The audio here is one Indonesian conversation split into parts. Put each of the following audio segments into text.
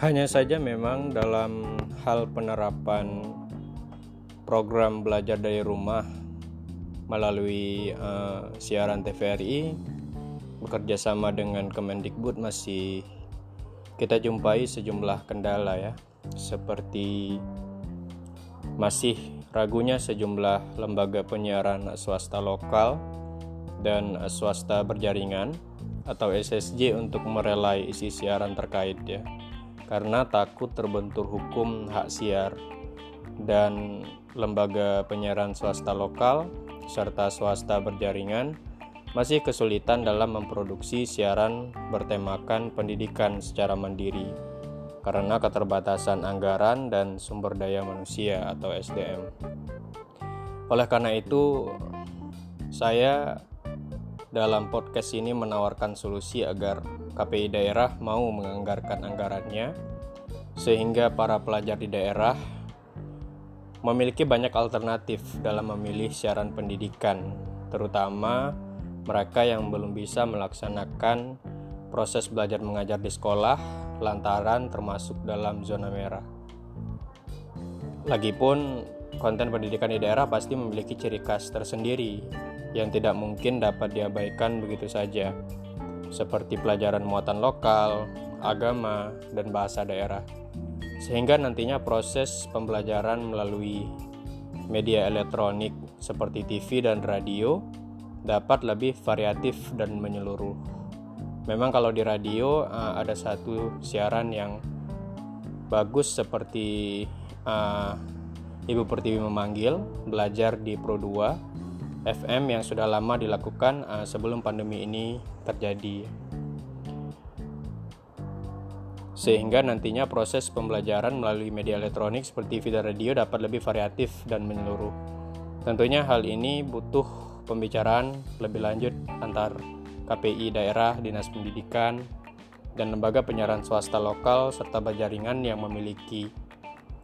Hanya saja memang dalam hal penerapan program belajar dari rumah melalui uh, siaran TVRI bekerja sama dengan Kemendikbud masih kita jumpai sejumlah kendala ya. Seperti masih ragunya sejumlah lembaga penyiaran swasta lokal dan swasta berjaringan atau SSJ untuk merelai isi siaran terkait ya karena takut terbentur hukum hak siar dan lembaga penyiaran swasta lokal serta swasta berjaringan masih kesulitan dalam memproduksi siaran bertemakan pendidikan secara mandiri karena keterbatasan anggaran dan sumber daya manusia atau SDM. Oleh karena itu, saya dalam podcast ini menawarkan solusi agar KPI daerah mau menganggarkan anggarannya sehingga para pelajar di daerah memiliki banyak alternatif dalam memilih siaran pendidikan, terutama mereka yang belum bisa melaksanakan proses belajar mengajar di sekolah lantaran termasuk dalam zona merah. Lagipun konten pendidikan di daerah pasti memiliki ciri khas tersendiri yang tidak mungkin dapat diabaikan begitu saja, seperti pelajaran muatan lokal, agama, dan bahasa daerah. Sehingga nantinya proses pembelajaran melalui media elektronik seperti TV dan radio dapat lebih variatif dan menyeluruh. Memang kalau di radio uh, ada satu siaran yang bagus seperti uh, Ibu Pertiwi memanggil belajar di Pro 2 FM yang sudah lama dilakukan uh, sebelum pandemi ini terjadi. Sehingga nantinya proses pembelajaran melalui media elektronik seperti video radio dapat lebih variatif dan menyeluruh. Tentunya hal ini butuh pembicaraan lebih lanjut antar KPI daerah, Dinas Pendidikan, dan lembaga penyiaran swasta lokal serta berjaringan yang memiliki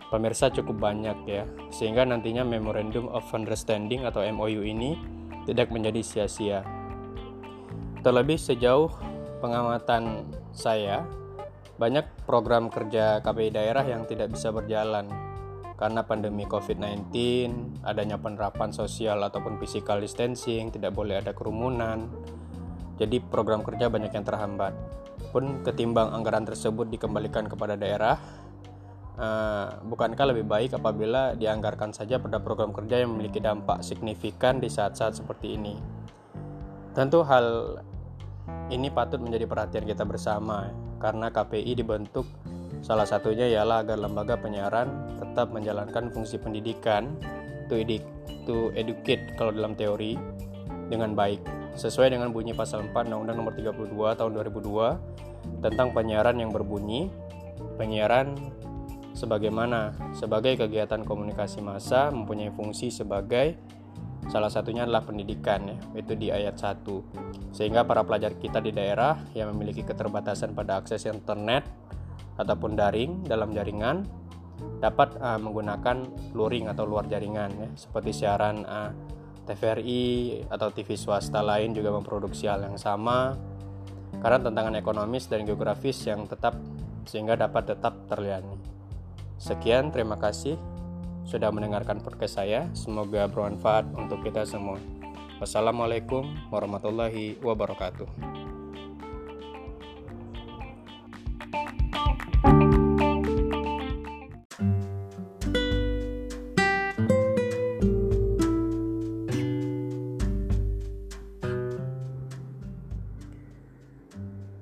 pemirsa cukup banyak ya, sehingga nantinya Memorandum of Understanding atau MOU ini tidak menjadi sia-sia. Terlebih sejauh pengamatan saya, banyak program kerja KPI daerah yang tidak bisa berjalan karena pandemi COVID-19, adanya penerapan sosial ataupun physical distancing, tidak boleh ada kerumunan. Jadi program kerja banyak yang terhambat. Pun ketimbang anggaran tersebut dikembalikan kepada daerah, Uh, bukankah lebih baik apabila dianggarkan saja pada program kerja yang memiliki dampak signifikan di saat-saat seperti ini? Tentu hal ini patut menjadi perhatian kita bersama karena KPI dibentuk salah satunya ialah agar lembaga penyiaran tetap menjalankan fungsi pendidikan to, edu to educate kalau dalam teori dengan baik sesuai dengan bunyi pasal 4 Undang-Undang Nomor 32 Tahun 2002 tentang penyiaran yang berbunyi penyiaran sebagaimana sebagai kegiatan komunikasi massa mempunyai fungsi sebagai salah satunya adalah pendidikan ya itu di ayat 1 sehingga para pelajar kita di daerah yang memiliki keterbatasan pada akses internet ataupun daring dalam jaringan dapat uh, menggunakan luring atau luar jaringan ya seperti siaran uh, TVRI atau TV swasta lain juga memproduksi hal yang sama karena tantangan ekonomis dan geografis yang tetap sehingga dapat tetap terlayani. Sekian, terima kasih sudah mendengarkan podcast saya. Semoga bermanfaat untuk kita semua. Wassalamualaikum warahmatullahi wabarakatuh.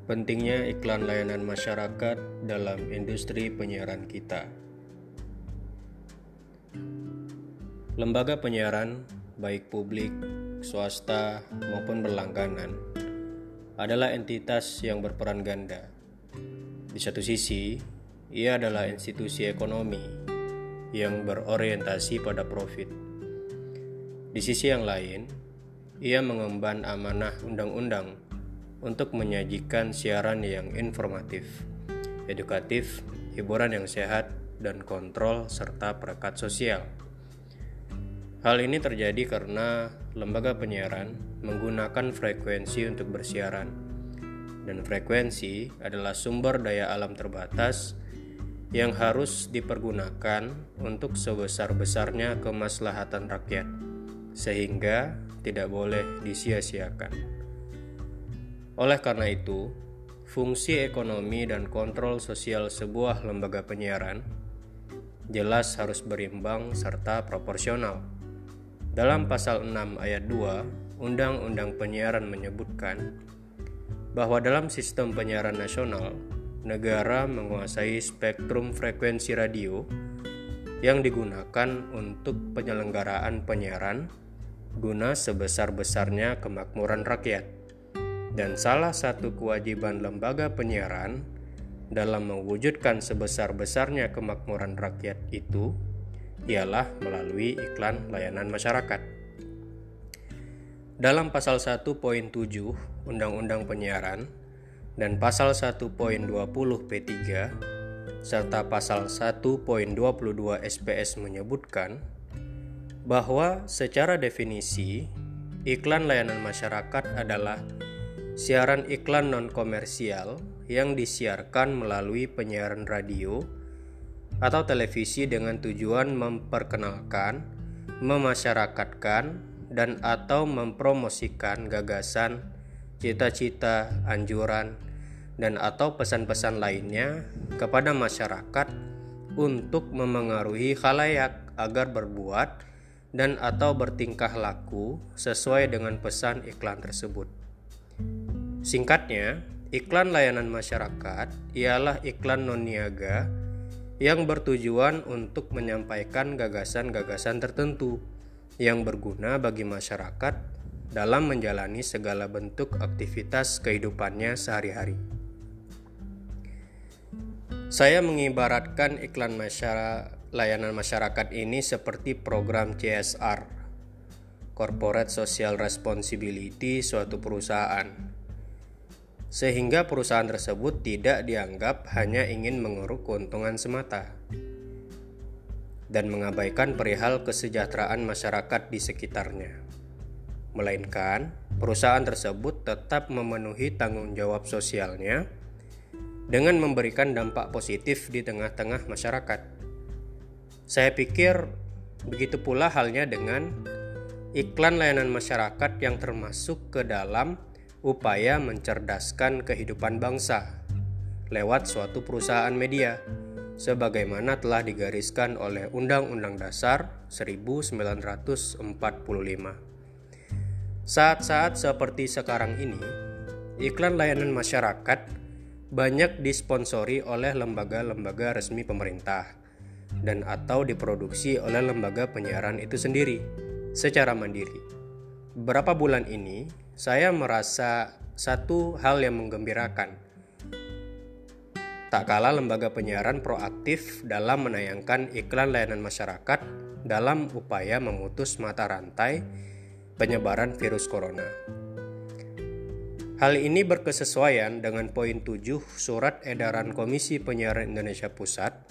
Pentingnya iklan layanan masyarakat dalam industri penyiaran kita. Lembaga penyiaran, baik publik, swasta, maupun berlangganan, adalah entitas yang berperan ganda. Di satu sisi, ia adalah institusi ekonomi yang berorientasi pada profit. Di sisi yang lain, ia mengemban amanah undang-undang untuk menyajikan siaran yang informatif, edukatif, hiburan yang sehat, dan kontrol serta perekat sosial. Hal ini terjadi karena lembaga penyiaran menggunakan frekuensi untuk bersiaran, dan frekuensi adalah sumber daya alam terbatas yang harus dipergunakan untuk sebesar-besarnya kemaslahatan rakyat, sehingga tidak boleh disia-siakan. Oleh karena itu, fungsi ekonomi dan kontrol sosial sebuah lembaga penyiaran jelas harus berimbang serta proporsional. Dalam pasal 6 ayat 2, Undang-Undang Penyiaran menyebutkan bahwa dalam sistem penyiaran nasional, negara menguasai spektrum frekuensi radio yang digunakan untuk penyelenggaraan penyiaran guna sebesar-besarnya kemakmuran rakyat. Dan salah satu kewajiban lembaga penyiaran dalam mewujudkan sebesar-besarnya kemakmuran rakyat itu ialah melalui iklan layanan masyarakat. Dalam pasal 1.7 Undang-Undang Penyiaran dan pasal 1.20 P3 serta pasal 1.22 SPS menyebutkan bahwa secara definisi iklan layanan masyarakat adalah siaran iklan non-komersial yang disiarkan melalui penyiaran radio atau televisi dengan tujuan memperkenalkan, memasyarakatkan, dan atau mempromosikan gagasan, cita-cita, anjuran, dan atau pesan-pesan lainnya kepada masyarakat untuk memengaruhi khalayak agar berbuat dan atau bertingkah laku sesuai dengan pesan iklan tersebut. Singkatnya, iklan layanan masyarakat ialah iklan non-niaga yang bertujuan untuk menyampaikan gagasan-gagasan tertentu yang berguna bagi masyarakat dalam menjalani segala bentuk aktivitas kehidupannya sehari-hari. Saya mengibaratkan iklan masyarakat, layanan masyarakat ini seperti program CSR, Corporate Social Responsibility suatu perusahaan sehingga perusahaan tersebut tidak dianggap hanya ingin mengeruk keuntungan semata dan mengabaikan perihal kesejahteraan masyarakat di sekitarnya. Melainkan, perusahaan tersebut tetap memenuhi tanggung jawab sosialnya dengan memberikan dampak positif di tengah-tengah masyarakat. Saya pikir begitu pula halnya dengan iklan layanan masyarakat yang termasuk ke dalam upaya mencerdaskan kehidupan bangsa lewat suatu perusahaan media sebagaimana telah digariskan oleh Undang-Undang Dasar 1945. Saat-saat seperti sekarang ini, iklan layanan masyarakat banyak disponsori oleh lembaga-lembaga resmi pemerintah dan atau diproduksi oleh lembaga penyiaran itu sendiri secara mandiri. Beberapa bulan ini, saya merasa satu hal yang menggembirakan. Tak kalah lembaga penyiaran proaktif dalam menayangkan iklan layanan masyarakat dalam upaya memutus mata rantai penyebaran virus corona. Hal ini berkesesuaian dengan poin 7 Surat Edaran Komisi Penyiaran Indonesia Pusat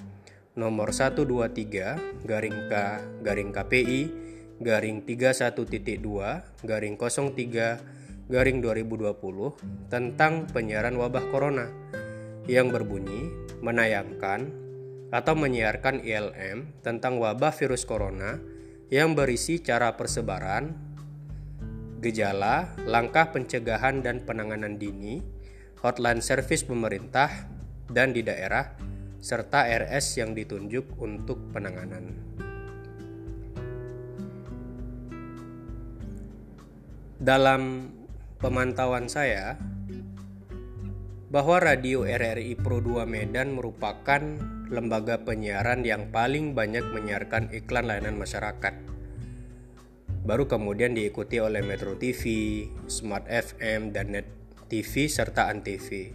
nomor 123 garing K garing KPI garing 31.2 garing 03 garing 2020 tentang penyiaran wabah corona yang berbunyi menayangkan atau menyiarkan ILM tentang wabah virus corona yang berisi cara persebaran, gejala, langkah pencegahan dan penanganan dini, hotline service pemerintah dan di daerah, serta RS yang ditunjuk untuk penanganan. Dalam pemantauan saya bahwa Radio RRI Pro 2 Medan merupakan lembaga penyiaran yang paling banyak menyiarkan iklan layanan masyarakat. Baru kemudian diikuti oleh Metro TV, Smart FM, dan Net TV serta Antv.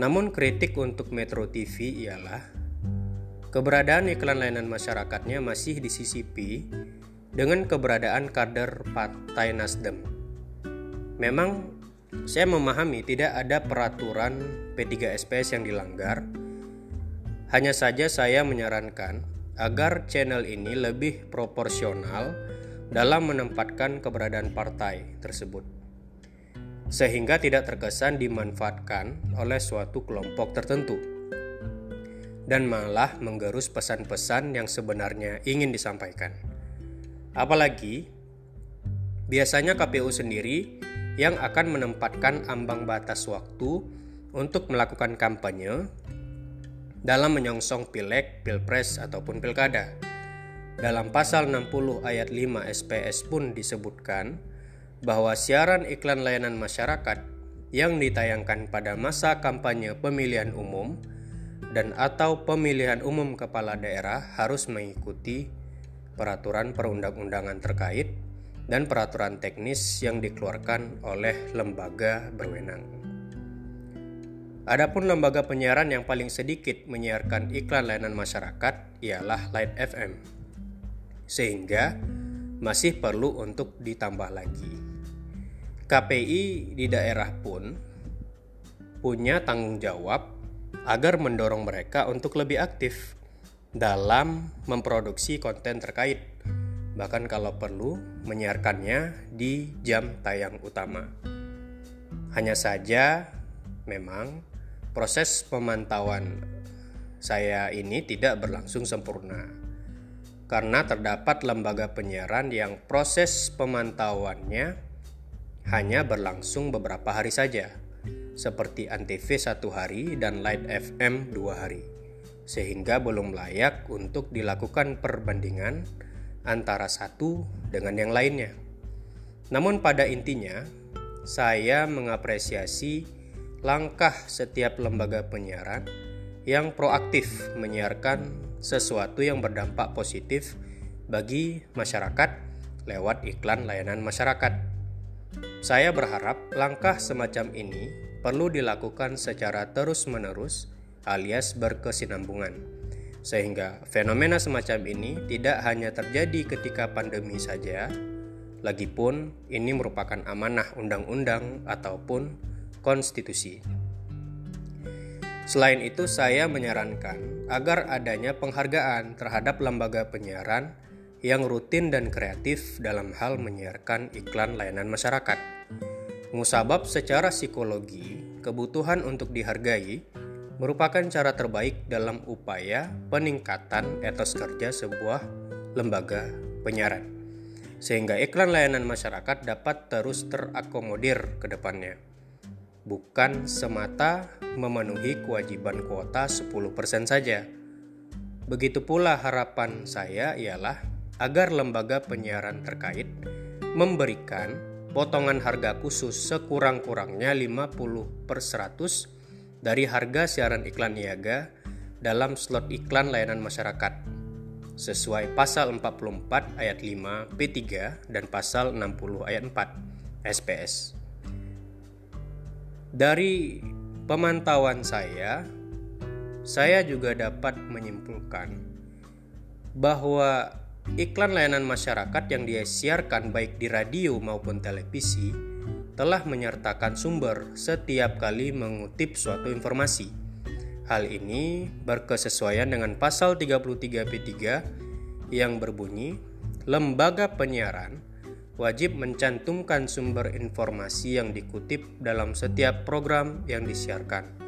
Namun kritik untuk Metro TV ialah keberadaan iklan layanan masyarakatnya masih disisipi dengan keberadaan kader Partai Nasdem. Memang saya memahami tidak ada peraturan P3SPS yang dilanggar. Hanya saja saya menyarankan agar channel ini lebih proporsional dalam menempatkan keberadaan partai tersebut. Sehingga tidak terkesan dimanfaatkan oleh suatu kelompok tertentu. dan malah menggerus pesan-pesan yang sebenarnya ingin disampaikan. Apalagi biasanya KPU sendiri yang akan menempatkan ambang batas waktu untuk melakukan kampanye dalam menyongsong pileg, pilpres ataupun pilkada. Dalam pasal 60 ayat 5 SPS pun disebutkan bahwa siaran iklan layanan masyarakat yang ditayangkan pada masa kampanye pemilihan umum dan atau pemilihan umum kepala daerah harus mengikuti peraturan perundang-undangan terkait dan peraturan teknis yang dikeluarkan oleh lembaga berwenang. Adapun lembaga penyiaran yang paling sedikit menyiarkan iklan layanan masyarakat ialah Light FM. Sehingga masih perlu untuk ditambah lagi. KPI di daerah pun punya tanggung jawab agar mendorong mereka untuk lebih aktif dalam memproduksi konten terkait, bahkan kalau perlu menyiarkannya di jam tayang utama. Hanya saja, memang proses pemantauan saya ini tidak berlangsung sempurna karena terdapat lembaga penyiaran yang proses pemantauannya hanya berlangsung beberapa hari saja seperti Antv satu hari dan Light FM dua hari, sehingga belum layak untuk dilakukan perbandingan antara satu dengan yang lainnya. Namun pada intinya, saya mengapresiasi langkah setiap lembaga penyiaran yang proaktif menyiarkan sesuatu yang berdampak positif bagi masyarakat lewat iklan layanan masyarakat. Saya berharap langkah semacam ini perlu dilakukan secara terus-menerus alias berkesinambungan. Sehingga fenomena semacam ini tidak hanya terjadi ketika pandemi saja, lagipun ini merupakan amanah undang-undang ataupun konstitusi. Selain itu, saya menyarankan agar adanya penghargaan terhadap lembaga penyiaran yang rutin dan kreatif dalam hal menyiarkan iklan layanan masyarakat Musabab secara psikologi, kebutuhan untuk dihargai merupakan cara terbaik dalam upaya peningkatan etos kerja sebuah lembaga penyiaran. Sehingga iklan layanan masyarakat dapat terus terakomodir ke depannya. Bukan semata memenuhi kewajiban kuota 10% saja. Begitu pula harapan saya ialah agar lembaga penyiaran terkait memberikan potongan harga khusus sekurang-kurangnya 50 per 100 dari harga siaran iklan niaga dalam slot iklan layanan masyarakat sesuai pasal 44 ayat 5 P3 dan pasal 60 ayat 4 SPS. Dari pemantauan saya, saya juga dapat menyimpulkan bahwa Iklan layanan masyarakat yang disiarkan baik di radio maupun televisi telah menyertakan sumber setiap kali mengutip suatu informasi. Hal ini berkesesuaian dengan pasal 33 P3 yang berbunyi lembaga penyiaran wajib mencantumkan sumber informasi yang dikutip dalam setiap program yang disiarkan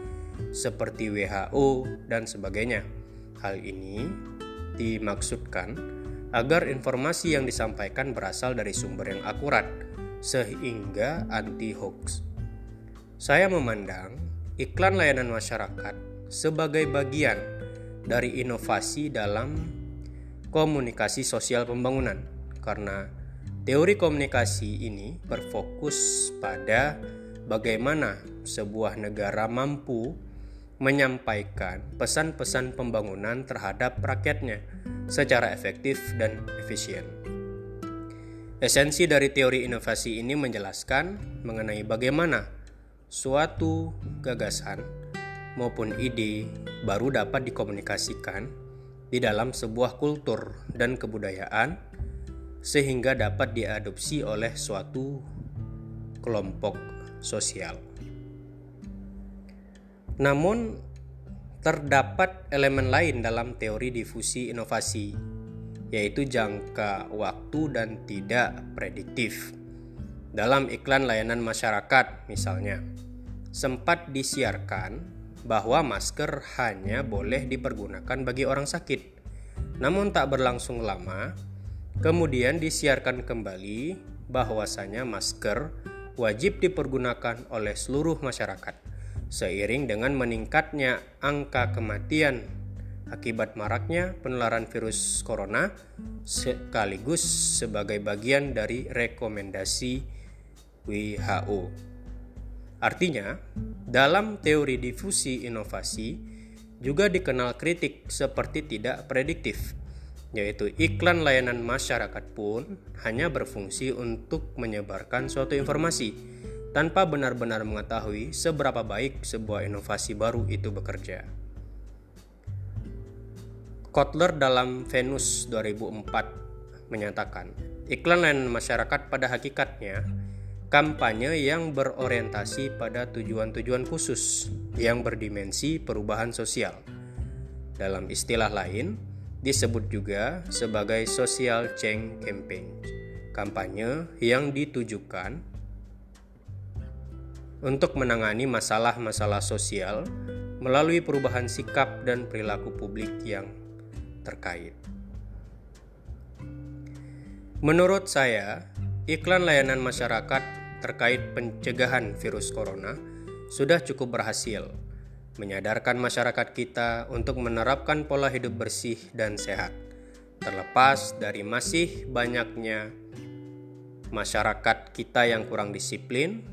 seperti WHO dan sebagainya. Hal ini dimaksudkan agar informasi yang disampaikan berasal dari sumber yang akurat, sehingga anti-hoax. Saya memandang iklan layanan masyarakat sebagai bagian dari inovasi dalam komunikasi sosial pembangunan, karena teori komunikasi ini berfokus pada bagaimana sebuah negara mampu menyampaikan pesan-pesan pembangunan terhadap rakyatnya secara efektif dan efisien. Esensi dari teori inovasi ini menjelaskan mengenai bagaimana suatu gagasan maupun ide baru dapat dikomunikasikan di dalam sebuah kultur dan kebudayaan sehingga dapat diadopsi oleh suatu kelompok sosial. Namun, terdapat elemen lain dalam teori difusi inovasi, yaitu jangka waktu dan tidak prediktif. Dalam iklan layanan masyarakat, misalnya, sempat disiarkan bahwa masker hanya boleh dipergunakan bagi orang sakit. Namun tak berlangsung lama, kemudian disiarkan kembali bahwasanya masker wajib dipergunakan oleh seluruh masyarakat. Seiring dengan meningkatnya angka kematian akibat maraknya penularan virus corona sekaligus sebagai bagian dari rekomendasi WHO. Artinya, dalam teori difusi inovasi juga dikenal kritik seperti tidak prediktif, yaitu iklan layanan masyarakat pun hanya berfungsi untuk menyebarkan suatu informasi tanpa benar-benar mengetahui seberapa baik sebuah inovasi baru itu bekerja. Kotler dalam Venus 2004 menyatakan, iklan layanan masyarakat pada hakikatnya kampanye yang berorientasi pada tujuan-tujuan khusus yang berdimensi perubahan sosial. Dalam istilah lain, disebut juga sebagai social change campaign, kampanye yang ditujukan untuk menangani masalah-masalah sosial melalui perubahan sikap dan perilaku publik yang terkait. Menurut saya, iklan layanan masyarakat terkait pencegahan virus corona sudah cukup berhasil menyadarkan masyarakat kita untuk menerapkan pola hidup bersih dan sehat, terlepas dari masih banyaknya masyarakat kita yang kurang disiplin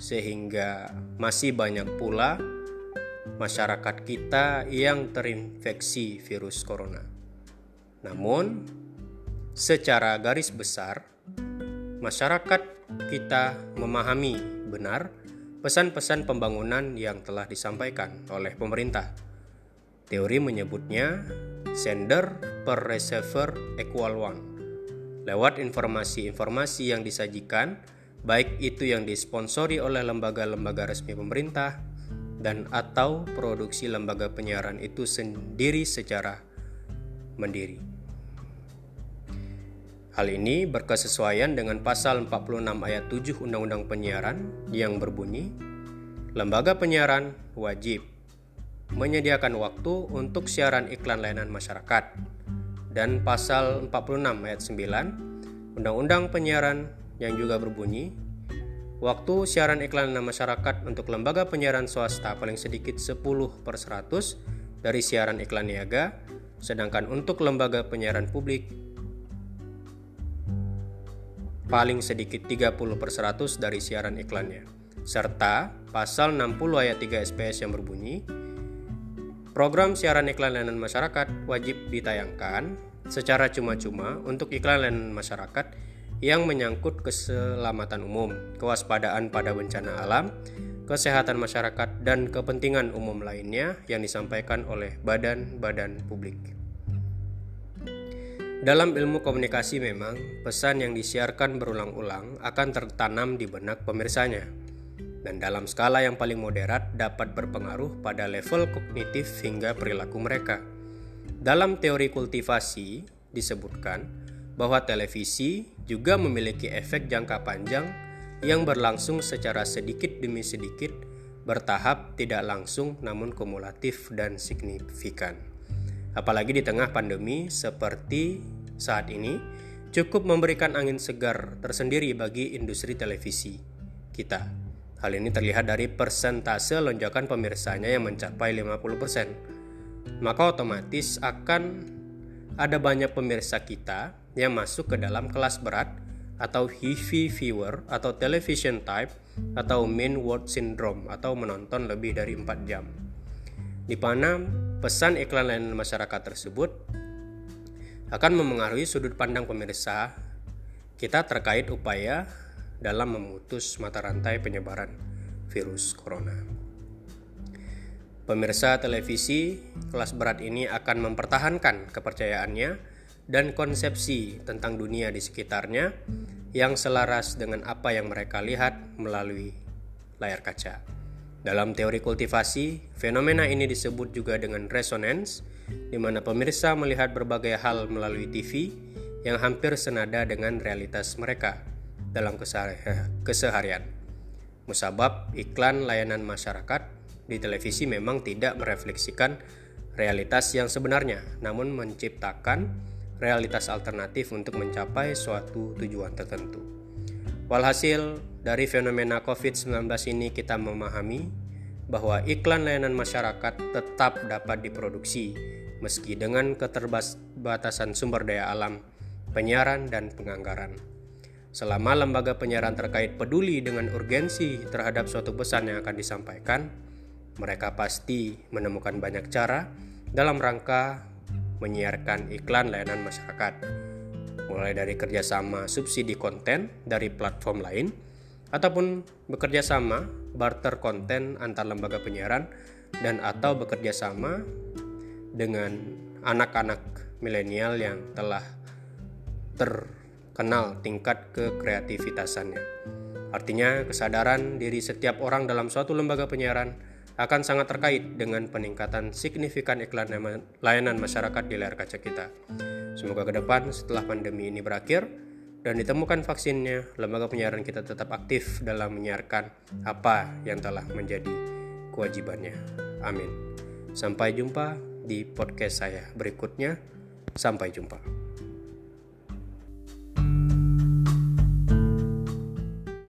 sehingga masih banyak pula masyarakat kita yang terinfeksi virus corona. Namun, secara garis besar, masyarakat kita memahami benar pesan-pesan pembangunan yang telah disampaikan oleh pemerintah. Teori menyebutnya sender per receiver equal one. Lewat informasi-informasi yang disajikan, baik itu yang disponsori oleh lembaga-lembaga resmi pemerintah dan atau produksi lembaga penyiaran itu sendiri secara mandiri. Hal ini berkesesuaian dengan pasal 46 ayat 7 Undang-Undang Penyiaran yang berbunyi, lembaga penyiaran wajib menyediakan waktu untuk siaran iklan layanan masyarakat dan pasal 46 ayat 9 Undang-Undang Penyiaran yang juga berbunyi, waktu siaran iklan masyarakat untuk lembaga penyiaran swasta paling sedikit 10 per 100 dari siaran iklan niaga, sedangkan untuk lembaga penyiaran publik paling sedikit 30 per 100 dari siaran iklannya. Serta pasal 60 ayat 3 SPS yang berbunyi, program siaran iklan layanan masyarakat wajib ditayangkan secara cuma-cuma untuk iklan layanan masyarakat yang menyangkut keselamatan umum, kewaspadaan pada bencana alam, kesehatan masyarakat, dan kepentingan umum lainnya yang disampaikan oleh badan-badan publik. Dalam ilmu komunikasi memang, pesan yang disiarkan berulang-ulang akan tertanam di benak pemirsanya, dan dalam skala yang paling moderat dapat berpengaruh pada level kognitif hingga perilaku mereka. Dalam teori kultivasi disebutkan, bahwa televisi juga memiliki efek jangka panjang yang berlangsung secara sedikit demi sedikit, bertahap, tidak langsung, namun kumulatif dan signifikan. Apalagi di tengah pandemi seperti saat ini, cukup memberikan angin segar tersendiri bagi industri televisi kita. Hal ini terlihat dari persentase lonjakan pemirsanya yang mencapai 50%. Maka otomatis akan ada banyak pemirsa kita yang masuk ke dalam kelas berat atau heavy viewer atau television type atau main word syndrome atau menonton lebih dari 4 jam. Di mana pesan iklan layanan masyarakat tersebut akan memengaruhi sudut pandang pemirsa kita terkait upaya dalam memutus mata rantai penyebaran virus corona. Pemirsa televisi kelas berat ini akan mempertahankan kepercayaannya dan konsepsi tentang dunia di sekitarnya yang selaras dengan apa yang mereka lihat melalui layar kaca. Dalam teori kultivasi, fenomena ini disebut juga dengan resonance, di mana pemirsa melihat berbagai hal melalui TV yang hampir senada dengan realitas mereka dalam keseharian. Musabab iklan layanan masyarakat di televisi memang tidak merefleksikan realitas yang sebenarnya, namun menciptakan realitas alternatif untuk mencapai suatu tujuan tertentu. Walhasil, dari fenomena COVID-19 ini kita memahami bahwa iklan layanan masyarakat tetap dapat diproduksi meski dengan keterbatasan sumber daya alam, penyiaran, dan penganggaran. Selama lembaga penyiaran terkait peduli dengan urgensi terhadap suatu pesan yang akan disampaikan, mereka pasti menemukan banyak cara dalam rangka menyiarkan iklan layanan masyarakat, mulai dari kerjasama subsidi konten dari platform lain, ataupun bekerja sama barter konten antar lembaga penyiaran dan atau bekerja sama dengan anak-anak milenial yang telah ter kenal tingkat kekreativitasannya. Artinya, kesadaran diri setiap orang dalam suatu lembaga penyiaran akan sangat terkait dengan peningkatan signifikan iklan layanan masyarakat di layar kaca kita. Semoga ke depan setelah pandemi ini berakhir dan ditemukan vaksinnya, lembaga penyiaran kita tetap aktif dalam menyiarkan apa yang telah menjadi kewajibannya. Amin. Sampai jumpa di podcast saya berikutnya. Sampai jumpa.